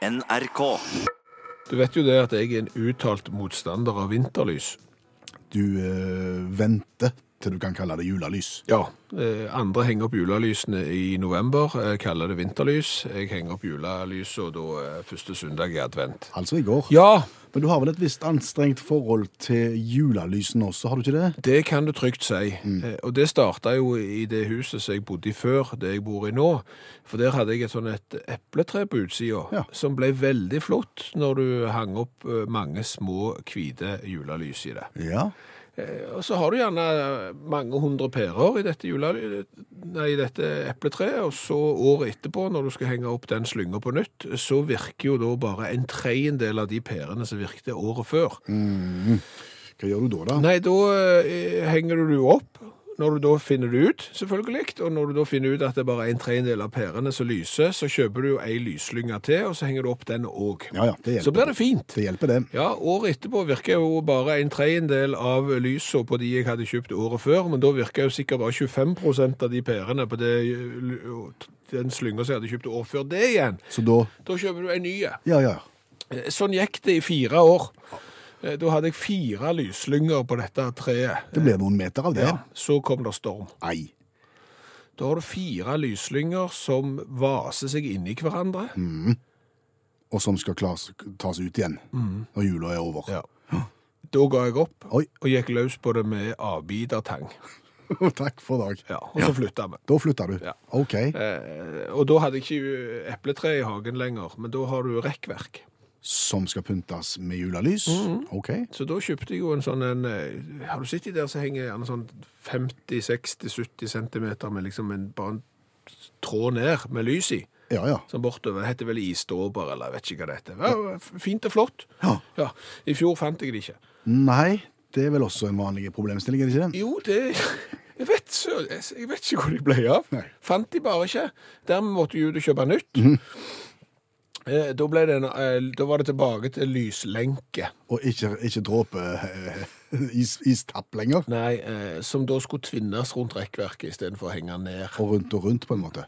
NRK. Du vet jo det at jeg er en uttalt motstander av vinterlys. Du øh, venter til du kan kalle det julelys. Ja, eh, andre henger opp julelysene i november, jeg kaller det vinterlys. Jeg henger opp julelysene da eh, første søndag i advent. Altså i går. Ja, Men du har vel et visst anstrengt forhold til julelysene også, har du ikke det? det kan du trygt si. Eh, Og det starta jo i det huset som jeg bodde i før, det jeg bor i nå. For der hadde jeg et sånn et epletre på utsida, Ja. som ble veldig flott når du hang opp eh, mange små, hvite julelys i det. Ja. Eh, Og så har du gjerne mange hundre pærer i dette, nei, dette epletreet, og så året etterpå, når du skal henge opp den slynga på nytt, så virker jo da bare en tredjedel av de pærene som virkte året før. Hva gjør du da, da? Nei, da eh, henger du det opp, når du da finner det ut, selvfølgelig, og når du da finner ut at det er bare er en tredjedel av pærene som lyser, så kjøper du jo ei lyslynge til, og så henger du opp den òg. Ja, ja. Så blir det fint. Det hjelper, det. Ja, året etterpå virker jo bare en tredjedel av lysene på de jeg hadde kjøpt året før, men da virker jo sikkert bare 25% av de pærene på det, den slynga som jeg hadde kjøpt året før det igjen. Så da Da kjøper du en ny. Ja, ja. Eh, Sånn gikk det i fire år. Eh, Da hadde jeg fire lyslynger på dette treet. Det ble noen meter av det. Ja, så kom det storm. Nei. Da har du fire lyslynger som vaser seg inni hverandre. Og som skal klas, tas ut igjen når jula er over. Ja. Da ga jeg opp Oi. og gikk løs på det med avbitertang. Takk for dag. Ja, og så flytta vi. Da flytta du. Ja. OK. Eh, og da hadde jeg ikke epletre i hagen lenger, men da har du rekkverk. Som skal pyntes med julelys. OK. Så da kjøpte jeg jo en sånn en eh, Har du sett de der som henger gjerne sånn 50-60-70 centimeter med liksom en, bare en tråd ned med lys i? Ja, ja. Som bortover. Det heter vel isdåper, eller jeg vet ikke hva det heter. Ja, fint og flott. Ja. I fjor fant jeg det ikke. Nei, det er vel også en vanlig problemstilling, er det ikke det? Jo, det Jeg vet, jeg vet ikke hvor de ble av. Nei. Fant de bare ikke. Dermed måtte jeg ut og kjøpe nytt. Eh, Da, ble det en, eh, da var det tilbake til lyslenke. Og ikke, ikke dråpe eh, is, istapp lenger. Nei, eh, som da skulle tvinnes rundt rekkverket istedenfor å henge ned. Og rundt og rundt, på en måte.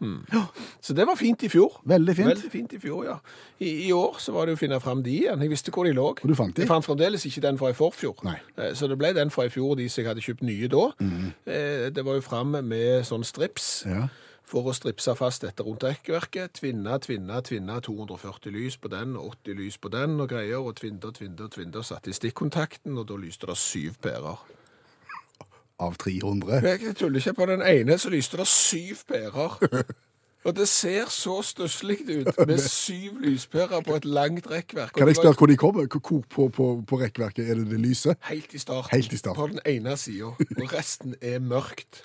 Så det var fint i fjor. Veldig fint. Veldig fint i fjor, ja. I, I år så var det å finne fram de igjen. Jeg visste hvor de lå. Og du fant de? Jeg fant fremdeles ikke den fra i forfjor. Nei. Eh, Så det ble den fra i fjor, de som jeg hadde kjøpt nye da. Mhm. Eh, Det var jo fram med sånn strips. Ja. For å stripse fast dette rundt rekkverket. Tvinne, tvinne, tvinne. 240 lys på den, og 80 lys på den og greier. Og tvinde og tvinde og tvinde. Og satte i stikkontakten, og da lyste det syv pærer. Av 300. Jeg tuller ikke på den ene, så lyste det syv pærer. Og det ser så stusslig ut med syv lyspærer på et langt rekkverk. Kan jeg spørre hvor de kommer? Hvor på, på, på rekkverket er det det lyset? Helt i starten. Helt i starten. På den ene sida. Og resten er mørkt.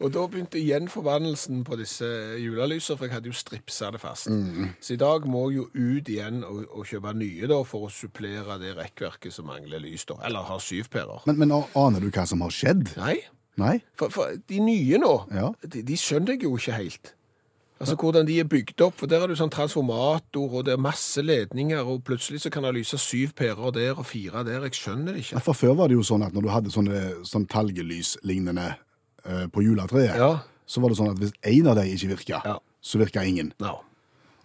Og da begynte igjen forbannelsen på disse julelysene, for jeg hadde jo stripsa det fast. Mm. Så i dag må jeg jo ut igjen og, og kjøpe nye da, for å supplere det rekkverket som mangler lys. da. Eller har syv pærer. Men, men aner du hva som har skjedd? Nei. Nei? For, for de nye nå, Ja. de, de skjønner jeg jo ikke helt. Altså Hvordan de er bygd opp. For Der er det sånn transformator, og det er masse ledninger, og plutselig så kan det lyse syv pærer der og fire der. Jeg skjønner det ikke. For før var det jo sånn at når du hadde sånne sånn talgelys-lignende eh, på juletreet, Ja. så var det sånn at hvis en av dem ikke virka, Ja. så virka ingen. Ja.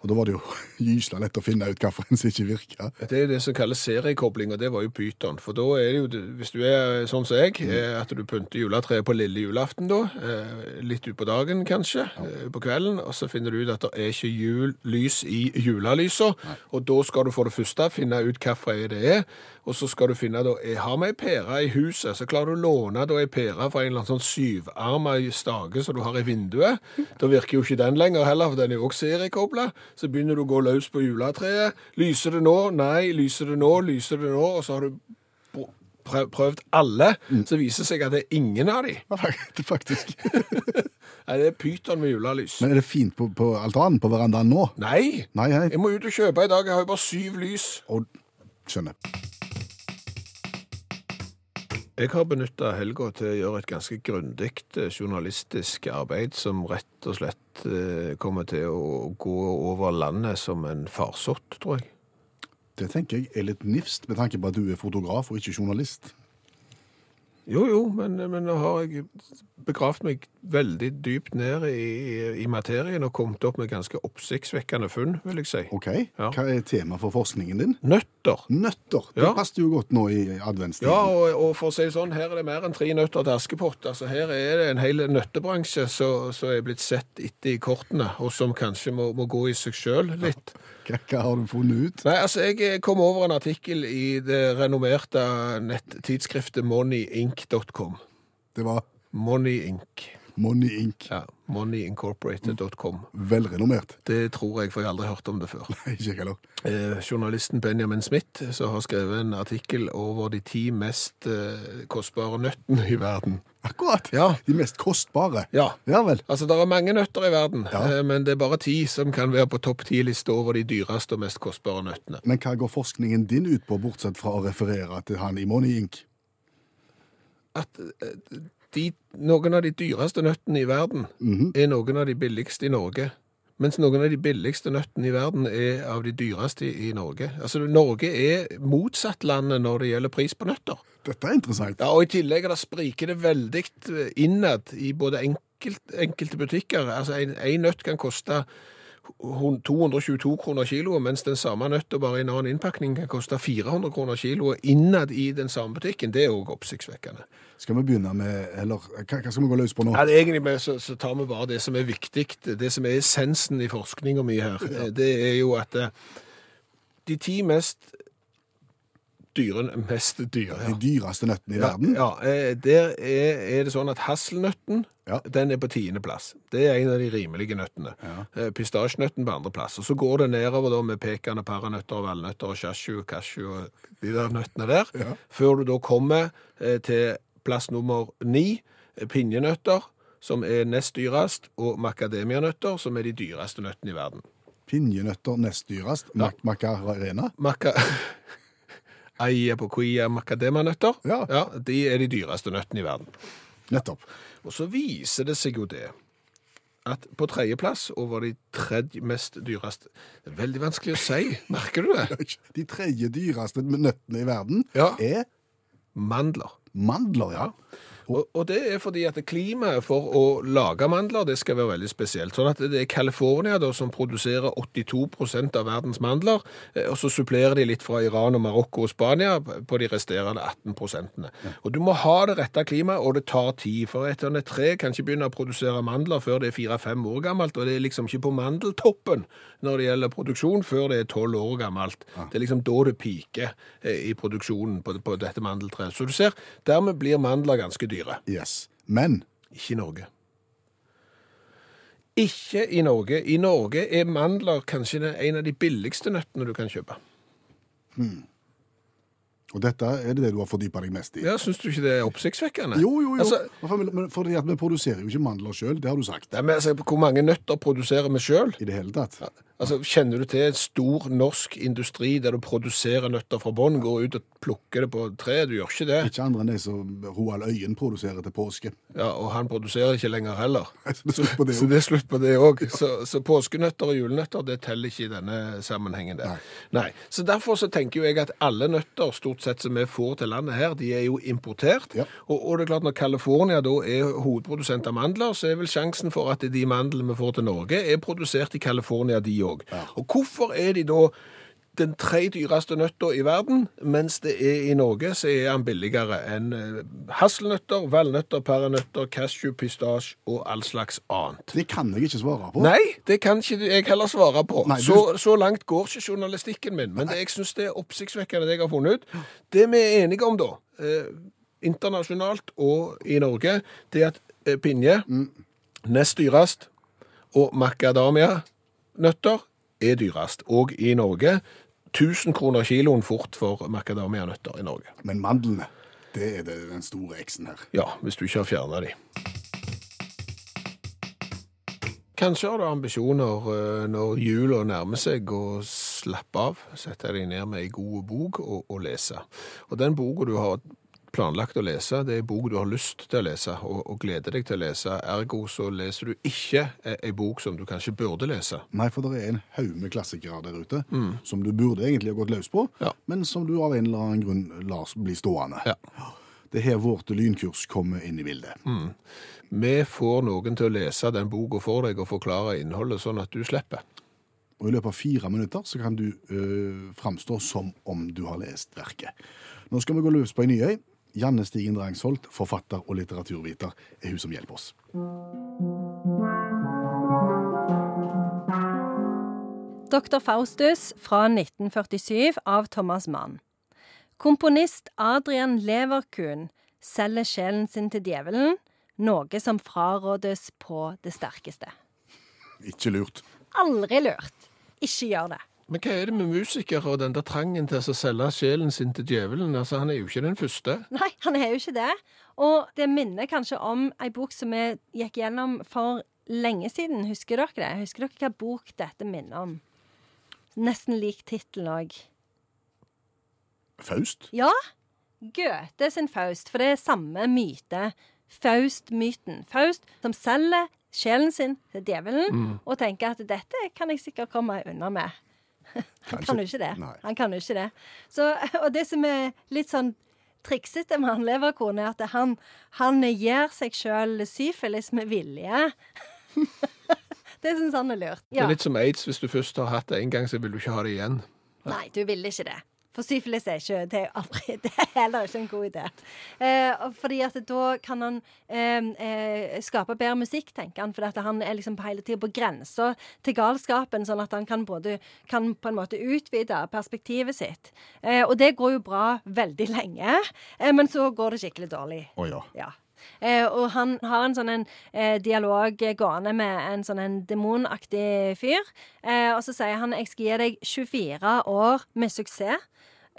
Og da var det jo gysla lett å finne ut hvilken som ikke virka. Det er det som kalles seriekobling, og det var jo Python. For da er det jo, hvis du er sånn som jeg, eh, at du pynter juletreet på lille julaften da, eh, litt ut på dagen kanskje, ja. på kvelden, og så finner du ut at det er ikke jul, lys i julelysa, og da skal du for det første finne ut hvilke det er, og så skal du finne da, jeg har vi ei pære i huset, så klarer du å låne da ei pære fra en eller annen sånn syvarma stake som du har i vinduet. Da virker jo ikke den lenger heller, for den er jo også seriekoblet. Så begynner du å gå løs på juletreet. Lyser det nå? Nei. Lyser det nå? Lyser det nå? Og så har du prøvd alle, så viser det seg at det er ingen av de. Faktisk. Nei, det er pyton med julelys. Men er det fint på, på altanen på verandaen nå? Nei! Nei, nei. Jeg må ut og kjøpe i dag. Jeg har jo bare syv lys. Og, skjønner. Jeg har benytta helga til å gjøre et ganske grundig eh, journalistisk arbeid som rett og slett eh, kommer til å gå over landet som en farsott, tror jeg. Det tenker jeg er litt nifst, med tanke på at du er fotograf og ikke journalist. Jo, jo, men, men nå har jeg begravd meg veldig dypt ned i, i materien og kommet opp med ganske oppsiktsvekkende funn, vil jeg si. OK, Ja. hva er tema for forskningen din? Nøtter. Nøtter. Det Ja. passer jo godt nå i adventstiden. Ja, og, og for å si sånn, her er det mer enn tre nøtter til Askepott. Altså, her er det en hel nøttebransje som er blitt sett etter i kortene, og som kanskje må, må gå i seg sjøl litt. Hva, hva har du funnet ut? Nei, altså, jeg kom over en artikkel i det renommerte nettidsskriftet moneyinc.com. Det var Money Inc. Money Inc. Ja, moneyincorporated.com. Velrenommert. Det tror jeg, for jeg har aldri hørt om det før. Ikke heller. Eh, journalisten Benjamin Smith som har skrevet en artikkel over de ti mest eh, kostbare nøttene i verden. Akkurat. Ja. De mest kostbare. Ja, Ja vel. altså det er mange nøtter i verden, Ja. eh, men det er bare ti som kan være på topp ti-lista over de dyreste og mest kostbare nøttene. Men hva går forskningen din ut på, bortsett fra å referere til han i Money Inc? At eh, de, noen av de dyreste nøttene i verden er noen av de billigste i Norge. Mens noen av de billigste nøttene i verden er av de dyreste i, i Norge. Altså, Norge er motsattlandet når det gjelder pris på nøtter. Dette er interessant. Ja, og I tillegg da spriker det veldig innad i både enkelt, enkelte butikker. Altså, En, en nøtt kan koste 222 kroner kiloet, mens den samme nøtta bare i en annen innpakning kan koste 400 kroner kiloet innad i den samme butikken. Det er òg oppsiktsvekkende. Skal vi begynne med Eller hva, hva skal vi gå løs på nå? Ja, egentlig så, så tar vi bare det som er viktig. Det som er essensen i forskninga mi her, det er jo at eh, de ti mest dyre Mest dyre, ja. De dyreste nøttene i Ja, verden? ja, eh, der er, er det sånn at hasselnøtten Ja. den er på tiendeplass. Det er en av de rimelige nøttene. Ja. Eh, Pistasjenøtten på andreplass. Og så går det nedover da med pekende paranøtter og valnøtter og sjasju og cashew og de der nøttene der. Ja. Før du da kommer eh, til plass nummer ni, pinjenøtter, som er nest dyrest, og macadamianøtter, som er de dyreste nøttene i verden. Pinjenøtter nest dyrest. Ja. Mac Macarena. Maca... Ayapoquia macadamianøtter, Ja. de er de dyreste nøttene i verden. Nettopp. Og så viser det seg jo det at på tredjeplass over de tredje mest dyreste veldig vanskelig å si, merker du det? De tredje dyreste nøttene i verden Ja. er Mandler. mandler, ja. Og, og det er fordi at klimaet for å lage mandler det skal være veldig spesielt. Sånn at det er California da, som produserer 82 av verdens mandler, eh, og så supplerer de litt fra Iran og Marokko og Spania på de resterende 18 prosentene. Og du må ha det rette klimaet, og det tar tid. For et eller annet tre kan ikke begynne å produsere mandler før det er fire-fem år gammelt, og det er liksom ikke på mandeltoppen når det gjelder produksjon, før det er tolv år gammelt. Det er liksom da det piker eh, i produksjonen på, på dette mandeltreet. Så du ser, dermed blir mandler ganske dyre. Yes. Men Ikke i Norge. Ikke i Norge. I Norge er mandler kanskje en av de billigste nøttene du kan kjøpe. Og dette er det det du har fordypa deg mest i? Ja, Syns du ikke det er oppsiktsvekkende? Jo, jo, jo. Altså, Men- for at vi produserer jo ikke mandler sjøl, det har du sagt. nei, men altså, hvor mange nøtter produserer vi sjøl? I det hele tatt. Altså, kjenner du til en stor norsk industri der du produserer nøtter fra bånn, går ut og plukker det på treet? Du gjør ikke det. Ikke andre enn de som Roald Øyen produserer til påske. Ja, Og han produserer ikke lenger heller. Så det er slutt på det Så jo. det er slutt på det òg. Så, så påskenøtter og julenøtter det teller ikke i denne sammenhengen. der. Nei. Nei. Så Derfor så tenker jo jeg at alle nøtter stort sett som vi får til landet her, de er jo importert. Ja. Og, og det er klart når California da er hovedprodusent av mandler, så er vel sjansen for at de mandlene vi får til Norge, er produsert i California, de òg. Og hvorfor er de da den tre dyreste nøtta i verden, mens det er i Norge så er den billigere enn eh, hasselnøtter, valnøtter, paranøtter, cashew, pistasje og all slags annet. Det kan jeg ikke svare på. Nei, det kan ikke jeg heller svare på. Nei, du- så, så langt går ikke journalistikken min. Men det, jeg syns det er oppsiktsvekkende det jeg har funnet ut. Det vi er enige om, da, eh, internasjonalt og i Norge, det er at eh, pinje, nest dyrest, og macadamia-nøtter er dyrest. Og i Norge 1000 kroner kiloen fort for macadamia-nøtter i Norge. Men mandlene, det er det, den store X-en her. Ja, hvis du ikke har fjerna de. Kanskje har du ambisjoner eh, når jula nærmer seg å slappe av, sette deg ned med ei god bok og, og lese. Og den boka du har planlagt å lese, det er en bok du har lyst til å lese og, og gleder deg til å lese. Ergo så leser du ikke en ei bok som du kanskje burde lese. Nei, for det er en haug med klassikere der ute som du burde egentlig ha gått løs på, Ja. men som du av en eller annen grunn lar bli stående. Ja. Det er her vårt lynkurs kommer inn i bildet. Vi får noen til å lese den boka for deg og forklare innholdet, sånn at du slipper. Og i løpet av fire minutter så kan du øh, framstå som om du har lest verket. Nå skal vi gå løs på en ny øy. Janne Stigen Drangsholt, forfatter og litteraturviter, er hun som hjelper oss. Dr. Faustus fra 1947 av Thomas Mann. Komponist Adrian Leverkuhn selger sjelen sin til djevelen, noe som frarådes på det sterkeste. Ikke lurt. Aldri lurt. Ikke gjør det. Men hva er det med musikere og den der trangen til å selge sjelen sin til djevelen? Altså, Han er jo ikke den første. Nei, han er jo ikke det. Og det minner kanskje om ei bok som vi gikk gjennom for lenge siden. Husker dere det? Husker dere hva bok dette minner om? Nesten lik tittel òg. Faust? Ja, Goethe sin Faust, for det er samme myte. Faust-myten. Faust som selger sjelen sin til djevelen og tenker at dette kan jeg sikkert komme unna med. Han kan jo ikke det. Nei. Han kan jo ikke det. Så, og det som er litt sånn triksete med han leverkorn, er at han, han gir seg sjøl syfilis med vilje. det syns han er lurt. Det er litt som aids. Hvis du først har hatt det én gang, så vil du ikke ha det igjen. Nei, du ville ikke det. For syfilis er ikke Det er, aldri, det er heller ikke en god idé. Eh, fordi at da kan han eh, eh, skape bedre musikk, tenker han. For at han er liksom hele tida på grensa til galskapen, sånn at han kan både kan på en måte utvide perspektivet sitt. Eh, og det går jo bra veldig lenge, eh, men så går det skikkelig dårlig. Å ja. Ja. Eh, og han har en sånn en, eh, dialog gående med en sånn en demonaktig fyr. Eh, og så sier han jeg skal gi deg 24 år med suksess,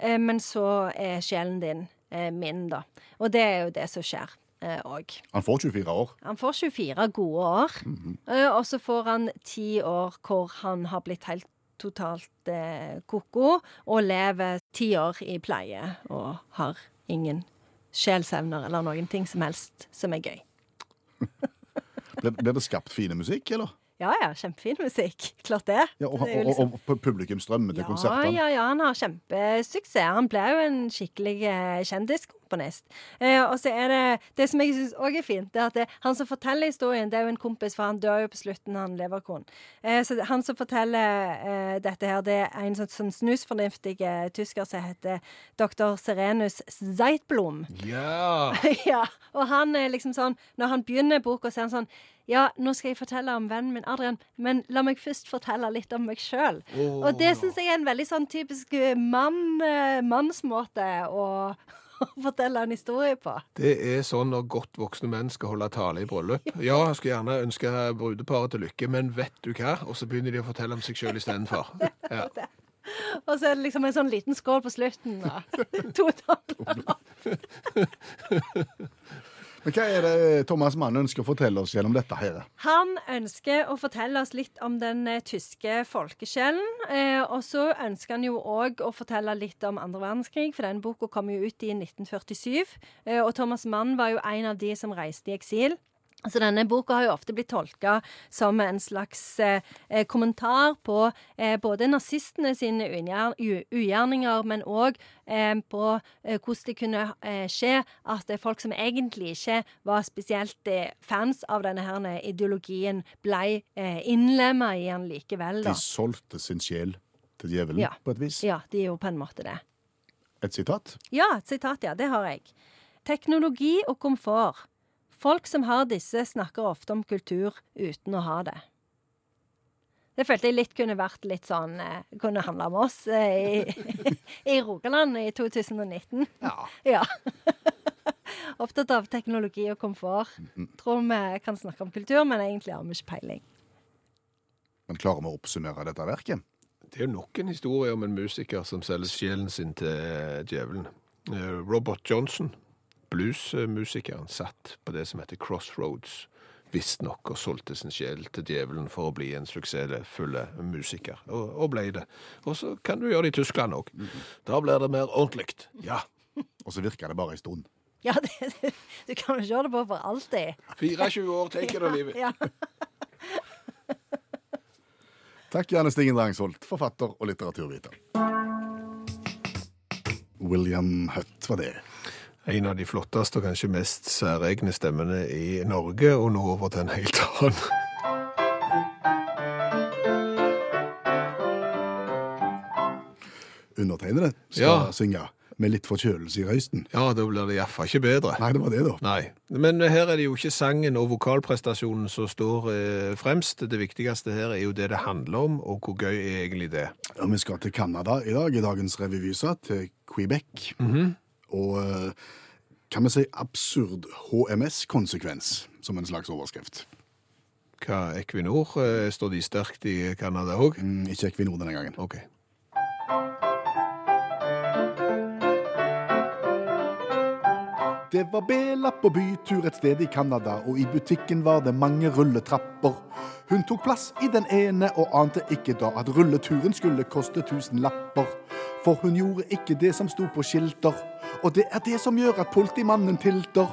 men så er sjelen din eh, min, da. Og det er jo det som skjer òg. Han får 24 år. Han får 24 gode år, eh, og så får han 10 år hvor han har blitt helt totalt eh, ko-ko, og lever ti år i pleie og har ingen sjelsevner eller noen ting som helst som er gøy. Blir det skapt fine musikk, eller? Ja ja, kjempefin musikk. Klart det. Ja, og, Det er og, liksom- og, og publikum strømmer til ja, konsertene. ja, ja, han har kjempesuksess. Han ble jo en skikkelig eh, kjendiskomponist. Eh, og så er det Det som jeg syns òg er fint, det er at det, han som forteller historien, det er jo en kompis, for han dør jo på slutten, han Leverkorn. Eh, så det- han som forteller eh, dette her, det er en sånn, sånn snusfornuftig eh, tysker som heter dr. Serenus Zeitblom. Ja! ja, og han er liksom sånn Når han begynner boka, så er han sånn Ja, nå skal jeg fortelle om vennen min Adrian, men la meg først fortelle litt om meg sjøl. Og det syns jeg er en veldig sånn typisk eh, mann, eh, mannsmåte å fortelle en historie på. Det er sånn når godt voksne menn skal holde tale i bryllup. Ja, jeg skulle gjerne ønske brudeparet til lykke, men vet du hva? Og så begynner de å fortelle om seg sjøl istedenfor. Ja. Og så er det liksom en sånn liten skål på slutten. Da. to tomler. Men hva er det Thomas Mann ønsker å fortelle oss gjennom dette her? Han ønsker å fortelle oss litt om den eh, tyske folkesjelen. Eh, og så ønsker han jo òg å fortelle litt om andre verdenskrig, for den boka kom jo ut i 1947. Eh, og Thomas Mann var jo en av de som reiste i eksil. Så denne boka har jo ofte blitt tolka som en slags eh, eh, kommentar på eh, både nazistene sine ugjerninger, men òg eh, på eh, hvordan det kunne eh, skje at folk som egentlig ikke var spesielt fans av denne her ideologien, ble innlemma i den likevel. De solgte sin sjel til djevelen, Ja. på et vis. Ja, de gjorde på en måte det. Et sitat. Ja, et sitat, ja. Det har jeg. Teknologi og komfort. Folk som har disse, snakker ofte om kultur uten å ha det. Det følte jeg litt kunne vært litt sånn eh, Kunne handla om oss eh, i, i Rogaland i 2019. Ja. Ja. Opptatt av teknologi og komfort. Tror vi kan snakke om kultur, men egentlig har vi ikke peiling. Men klarer vi å oppsummere dette verket? Det er jo nok en historie om en musiker som selger sjelen sin til eh, djevelen. Robert Johnson, bluesmusikeren, satt på det som heter Crossroads, visstnok og solgte sin sjel til djevelen for å bli en suksessfull musiker, og, og ble det. Og så kan du gjøre det i Tyskland òg. Da blir det mer ordentlig. Ja. Og så virker det bare en stund. Ja, det, du kan jo kjøre det på for alltid. 24 år, take it or leave it. Ja. Takk, Janne Stigen Drangsholt, forfatter og litteraturviter. William Hutt var det. En av de flotteste og kanskje mest særegne stemmene i Norge, og nå over til en helt annen. Undertegnede skal Ja. synge med litt forkjølelse i røysten. Ja, da blir det iallfall ikke bedre. Nei, det var det, da. Nei. Men her er det jo ikke sangen og vokalprestasjonen som står eh, fremst. Det viktigste her er jo det det handler om, og hvor gøy er egentlig det. Ja, vi skal til Canada i dag, i dagens revyvise, til Quebec. Og eh, kan vi si absurd HMS-konsekvens, som en slags overskrift. Hva Equinor, eh, står de sterkt i Canada òg? Mm, ikke Equinor denne gangen. OK. Det var B-lapp på bytur et sted i Canada, og i butikken var det mange rulletrapper. Hun tok plass i den ene og ante ikke da at rulleturen skulle koste tusen lapper. For hun gjorde ikke det som sto på skilter, og det er det som gjør at politimannen tilter.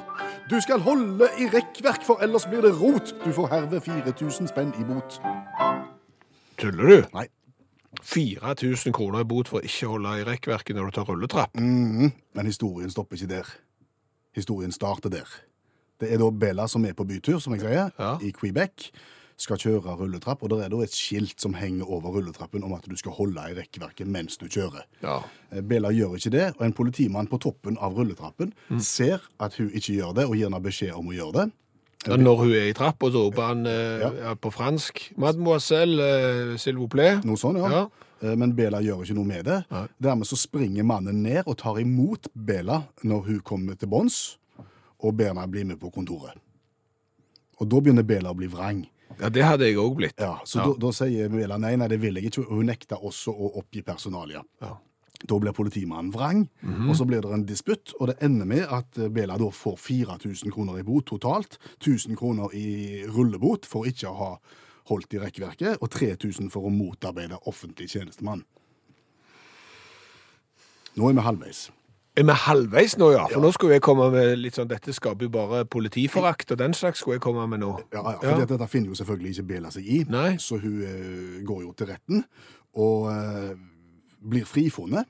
Du skal holde i rekkverk, for ellers blir det rot. Du får herved 4000 spenn i bot. Tuller du? Nei. 4000 kroner i bot for å ikke holde i rekkverket når du tar rulletrapp? Mhm, Men historien stopper ikke der. Historien starter der. Det er da Bella som er på bytur, som jeg sier, Ja. i Quebec. Skal kjøre rulletrapp, og det er da et skilt som henger over rulletrappen om at du skal holde i rekkverket mens du kjører. Ja. Eh, Bella gjør ikke det, og en politimann på toppen av rulletrappen ser at hun ikke gjør det, og gir henne beskjed om å gjøre det. Ja, Når hun er i trappa, så roper han eh, Ja. på fransk 'Mademoiselle, eh, s'il vous plaît'. Noe sånn, ja. Ja. Eh, Men Bela gjør ikke noe med det. Nei. Dermed så springer mannen ned og tar imot Bela når hun kommer til bunns, og ber henne bli med på kontoret. Og da begynner Bela å bli vrang. Ja, det hadde jeg òg blitt. Ja, så Ja. Da, da sier Bela nei, nei, det vil jeg ikke, hun nekter også å oppgi personalia. Ja. Da blir politimannen vrang, og så blir det en disputt, og det ender med at eh, Bela da får 4000 kroner i bot totalt, 1000 kroner i rullebot for ikke å ha holdt i rekkverket, og 3000 for å motarbeide offentlig tjenestemann. Nå er vi halvveis. Er vi halvveis nå, ja? For nå skulle jeg komme med litt sånn Dette skaper jo bare politiforakt, og den slags skulle jeg komme med nå. Ja, ja, for Dette finner jo selvfølgelig ikke Bela seg i, Nei. så hun uh, går jo til retten og uh, blir frifunnet,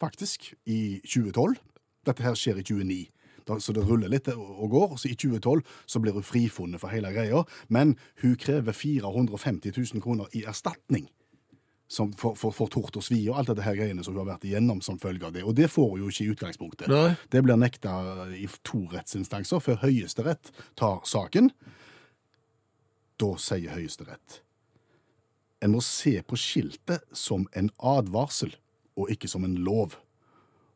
faktisk, i 2012. Dette her skjer i 2009. Da, så det ruller litt og og går. Så i 2012 så blir hun frifunnet for hele greia, men hun krever 450 000 kroner i erstatning. Som for, for, for tort og svi og alt dette her greiene som hun har vært igjennom som følge av det. Og det får hun jo ikke i utgangspunktet. Nei. Det blir nekta i to rettsinstanser før Høyesterett tar saken. Da sier Høyesterett en må se på skiltet som en advarsel, og ikke som en lov.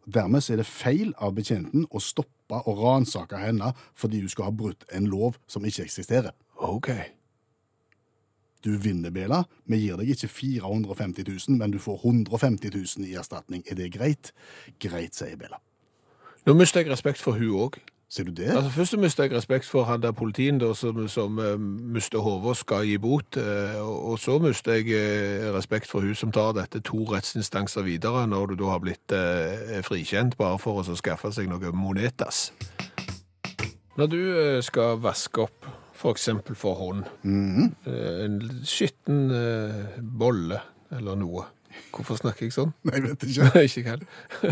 Dermed er det feil av betjenten å stoppe og ransake henne fordi hun skal ha brutt en lov som ikke eksisterer. OK. Du vinner, Bela. Vi gir deg ikke 450 000, men du får 150 000 i erstatning. Er det greit? Greit, sier Bela. Nå mister jeg respekt for hun òg. Ser du det? Altså, først mister jeg respekt for han der politien da, som, som uh, mister hodet og skal gi bot. Uh, og, så mister jeg uh, respekt for hun som tar dette to rettsinstanser videre, når du da har blitt frikjent bare for å skaffe seg noe monetas. Når du skal vaske opp f.eks. for, for hånd, eh, en skitten eh, bolle eller noe Hvorfor snakker jeg sånn? Nei, vet ikke. Ikke.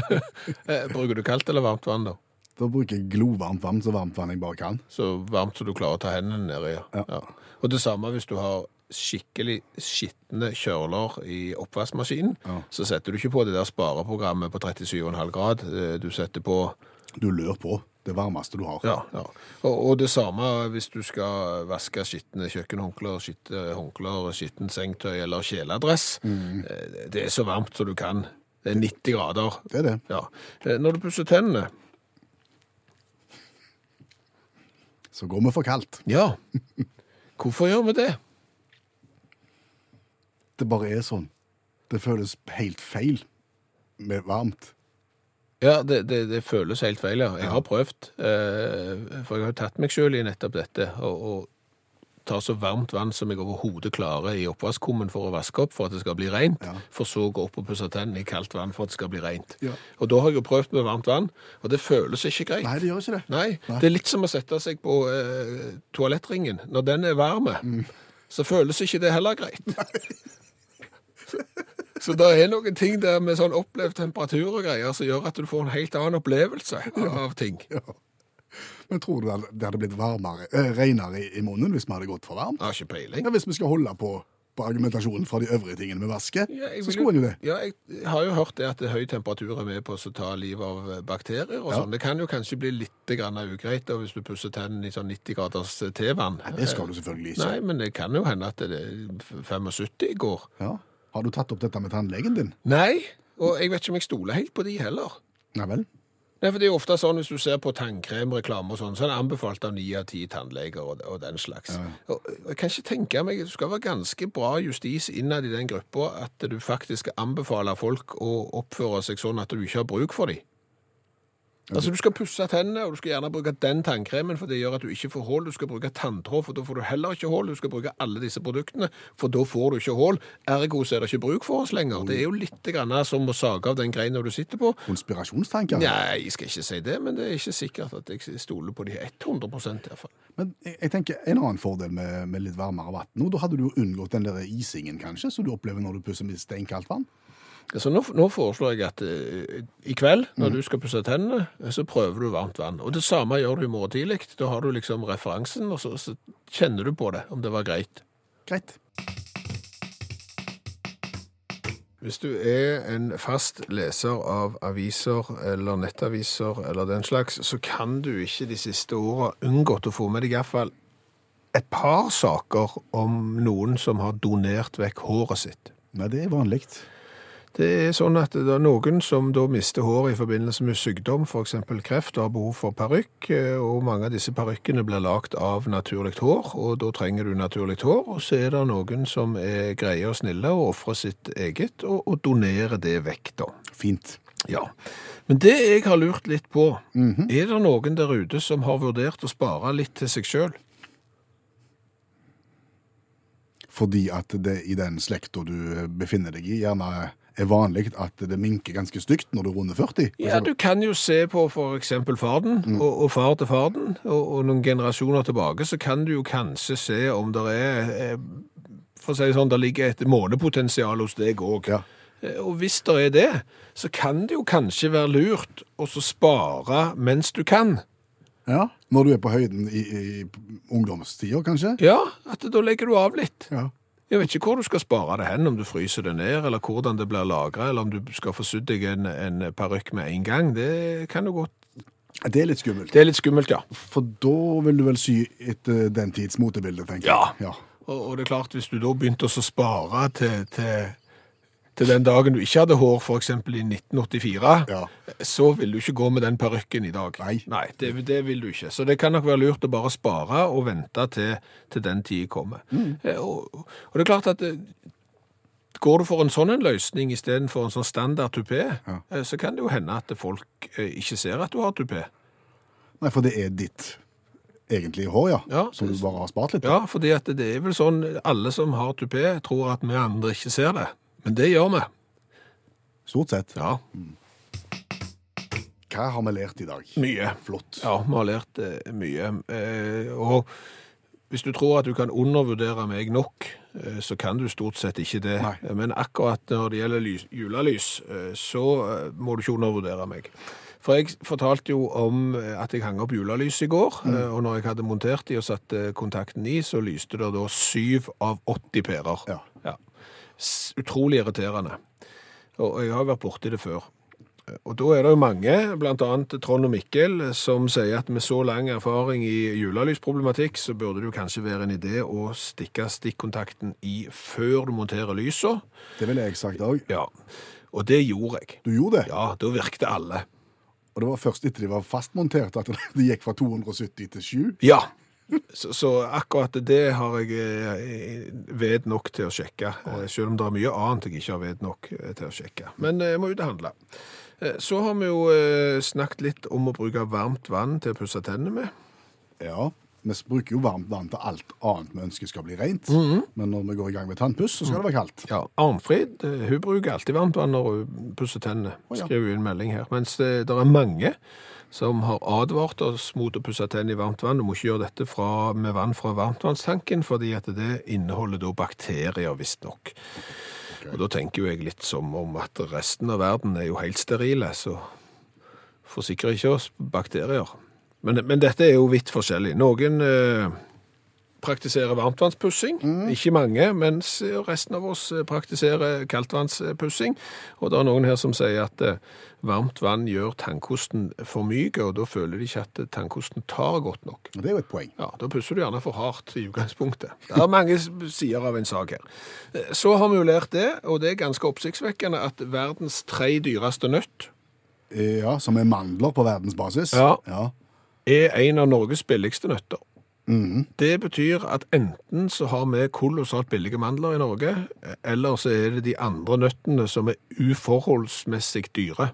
Eh, Bruker du kaldt eller varmt vann, da? Da bruker jeg glovarmt vann, så varmt vann jeg bare kan. Så varmt så du klarer å ta hendene nedi. Ja. Ja. Ja. Og det samme hvis du har skikkelig skitne kjøler i oppvaskmaskinen, Ja. så setter du ikke på det der spareprogrammet på 37,5 grad. Du setter på Du lør på det varmeste du har. Ja. ja. Og, og det samme hvis du skal vaske skitne kjøkkenhåndklær, skitne håndklær, skitten sengetøy eller kjeledress. Mm. Det er så varmt som du kan. Det er 90 grader. Det er det. Ja. Eh, Når du pusser tennene Så går vi for kaldt. Ja. Hvorfor gjør vi det? Det bare er sånn. Det føles helt feil med varmt. Ja, det, det, det føles helt feil, ja. Jeg har prøvd, eh, for jeg har tatt meg selv i nettopp dette, og, og tar så varmt vann som jeg overhodet klarer i oppvaskkummen for å vaske opp, for at det skal bli rent, Ja. for så å gå opp og pusse tennene i kaldt vann for at det skal bli rent. Ja. Og da har jeg jo prøvd med varmt vann, og det føles ikke greit. Nei, det gjør ikke det. Nei, Nei. det er litt som å sette seg på eh, toalettringen. Når den er varme, Mm. så føles ikke det heller greit. Så det er noen ting der med sånn opplevd temperatur og greier som gjør at du får en helt annen opplevelse av ting. Men tror du det hadde blitt varmere, eh, renere i, i munnen hvis vi hadde gått for varmt? Har ikke peiling. Ja, hvis vi skal holde på, på argumentasjonen fra de øvrige tingene vi vasker, Ja, så skulle en jo det. Ja, jeg har jo hørt det at det høy temperatur er med på å ta livet av eh, bakterier og Ja. sånn. Det kan jo kanskje bli litt grann ugreit da, hvis du pusser tennene i sånn 90 graders tevann. Det skal du selvfølgelig ikke. Nei, men det kan jo hende at det er 75 i går. Ja. Har du tatt opp dette med tannlegen din? Nei, og jeg vet ikke om jeg stoler helt på de heller. Nei vel? Nei, for det er jo ofte sånn hvis du ser på tannkremreklame og sånn, så er det anbefalt av ni av ti tannleger og, og den slags. Og, og jeg kan ikke tenke meg, det skal være ganske bra justis innad i den gruppa at du faktisk anbefaler folk å oppføre seg sånn at du ikke har bruk for dem. Altså Du skal pusse tennene, og du skal gjerne bruke den tannkremen, for det gjør at du ikke får hull. Du skal bruke tanntråd, for da får du heller ikke hull. Du skal bruke alle disse produktene, for da får du ikke hull. Ergo så er det ikke bruk for oss lenger. Det er jo litt grann som å sage av den greina du sitter på. Konspirasjonstanker? Nei, jeg skal ikke si det, men det er ikke sikkert at jeg stoler på de 100% i hvert fall. Men jeg, tenker en annen fordel med, med litt varmere vann. Nå, Da hadde du jo unngått den der isingen, kanskje, som du opplever når du pusser med steinkaldt vann. Så nå, nå foreslår jeg at eh, i kveld, når du skal pusse tennene, så prøver du varmt vann. Og det samme gjør du i morgen tidlig. Da har du liksom referansen, og så, så kjenner du på det, om det var greit. Greit. Hvis du er en fast leser av aviser eller nettaviser eller den slags, så kan du ikke de siste åra unngått å få med deg iallfall et par saker om noen som har donert vekk håret sitt. Nei, det er vanlig. Det er sånn at det er noen som da mister håret i forbindelse med sykdom, f.eks. kreft, og har behov for parykk, eh, og mange av disse parykkene blir lagt av naturlig hår, og da trenger du naturlig hår, og så er det noen som er greie og snille og ofrer sitt eget, og, og donerer det vekk da. Fint. Ja. Men det jeg har lurt litt på, er det noen der ute som har vurdert å spare litt til seg sjøl? Fordi at det i den slekta du befinner deg i, gjerne er vanlig at det minker ganske stygt når du runder 40. Ja, du kan jo se på eksempel farden, og, og far til farden, og, og noen generasjoner tilbake, så kan du jo kanskje se om det er, eh, for å si det sånn, det ligger et månepotensial hos deg òg. Ja. Og hvis det er det, så kan det jo kanskje være lurt å spare mens du kan. Ja. Når du er på høyden i, i ungdomstida, kanskje? Ja, at da legger du av litt. Ja. Jeg vet ikke hvor du skal spare det hen, om du fryser det ned, eller hvordan det blir lagra, eller om du skal få sydd deg en, en parykk med en gang. Det kan jo godt Det er litt skummelt. Det er litt skummelt, ja. For da vil du vel sy etter den tids motebilde, tenker Ja. jeg. Ja. Og, og det er klart, hvis du da begynte å spare til, til, til den dagen du ikke hadde hår, for eksempel i 1984, Ja. så vil du ikke gå med den parykken i dag. Nei. det, det vil du ikke. Så det kan nok være lurt å bare spare og vente til, til den tid kommer. Mm. Og, og det er klart at eh, Går du for en sånn en løsning istedenfor en sånn standard tupé, Ja. eh, så kan det jo hende at folk eh, ikke ser at du har tupé. Nei, for det er ditt egentlige hår, ja. Ja. Som du bare har spart litt på. Ja, at det er vel sånn alle som har tupé, tror at vi andre ikke ser det. Men det gjør vi. Stort sett. Ja, Hva har vi lært i dag? mye. Flott. Ja, vi har lært eh, mye. Eh, og hvis du tror at du kan undervurdere meg nok, eh, så kan du stort sett ikke det. Nei. Men akkurat når det gjelder lys, julelys, eh, så eh, må du ikke undervurdere meg. For jeg fortalte jo om eh, at jeg hang opp julelys i går, eh, og når jeg hadde montert de og satt kontakten i, så lyste det da syv av 80 pærer. Ja. Ja. Utrolig irriterende. Og jeg har vært borti det før. Og da er det jo mange, annet Trond og Mikkel, som sier at med så lang erfaring i julelysproblematikk, så burde det jo kanskje være en idé å stikke stikkontakten i før du monterer lysa. Det ville jeg sagt òg. Ja, og det gjorde jeg. Du gjorde det. Ja, da virket alle. Og det var først etter de var fastmontert at det gikk fra 270 til 7. Ja. Så, så akkurat det har jeg eh, ved nok til å sjekke, eh, selv om det er mye annet jeg ikke har ved nok eh, til å sjekke. Men jeg må ut og handle. Så har vi jo snakket litt om å bruke varmt vann til å pusse tennene med. Ja. Vi bruker jo varmt vann til alt annet vi ønsker skal bli rent. Mhm. Men når vi går i gang med tannpuss, så skal det være kaldt. Ja, Arnfrid hun bruker alltid varmt vann når hun pusser tennene. Skriver hun en melding her. Mens det, det er mange som har advart oss mot å pusse tennene i varmt vann. Du må ikke gjøre dette fra, med vann fra varmtvannstanken, fordi at det inneholder da bakterier, visstnok. Og da tenker jo jeg litt som om at resten av verden er jo helt sterile, så forsikrer ikke oss bakterier. Men, men dette er jo vidt forskjellig. Noen eh, praktiserer varmtvannspussing, ikke mange, mens resten av oss eh, praktiserer kaldtvannspussing. Og det er noen her som sier at eh, varmt vann gjør tannkosten for myk, og da føler de ikke at tannkosten tar godt nok. Det er jo et poeng. Ja, Da pusser du gjerne for hardt i utgangspunktet. Det er mange sider av en sak her. Eh, Så har vi jo lært det, og det er ganske oppsiktsvekkende, at verdens tre dyreste nøtt Eh, Ja, Som er mandler på verdensbasis. Ja. ja. er en av Norges billigste nøtter. Mhm. Det betyr at enten så har vi kolossalt billige mandler i Norge, eller så er det de andre nøttene som er uforholdsmessig dyre.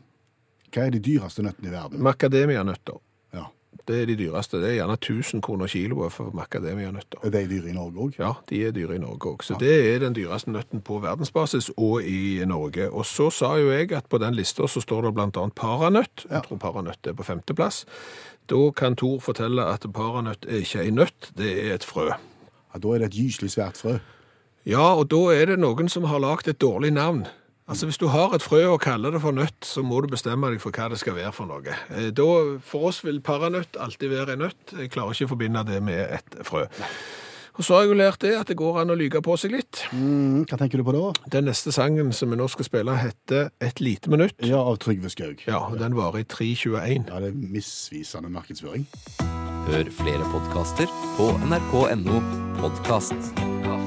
Hva er de dyreste nøttene i verden? Macadamia-nøtter. Ja. Det er de dyreste. Det er gjerne 1000 kroner kiloet for macadamia-nøtter. Er de dyre i Norge òg? Ja, de er dyre i Norge òg. Så det er den dyreste nøtten på verdensbasis og i Norge. Og så sa jo jeg at på den lista så står det annet paranøtt. Jeg tror paranøtt er på femteplass. Da kan Tor fortelle at paranøtt er ikke ei nøtt, det er et frø. Ja, da er det et gyselig svært frø. Ja, og da er det noen som har lagd et dårlig navn. Altså Hvis du har et frø og kaller det for nøtt, så må du bestemme deg for hva det skal være for noe. Eh, Da, For oss vil paranøtt alltid være en nøtt. Jeg klarer ikke å forbinde det med et frø. Og så har jeg jo lært det at det går an å lyge på seg litt. Mm, hva tenker du på da? Den neste sangen som vi nå skal spille, heter Et lite minutt. Ja, Av Trygve Skaug. Ja, og den varer i 3.21. Ja, det er misvisende markedsføring. Hør flere podkaster på nrk.no podkast.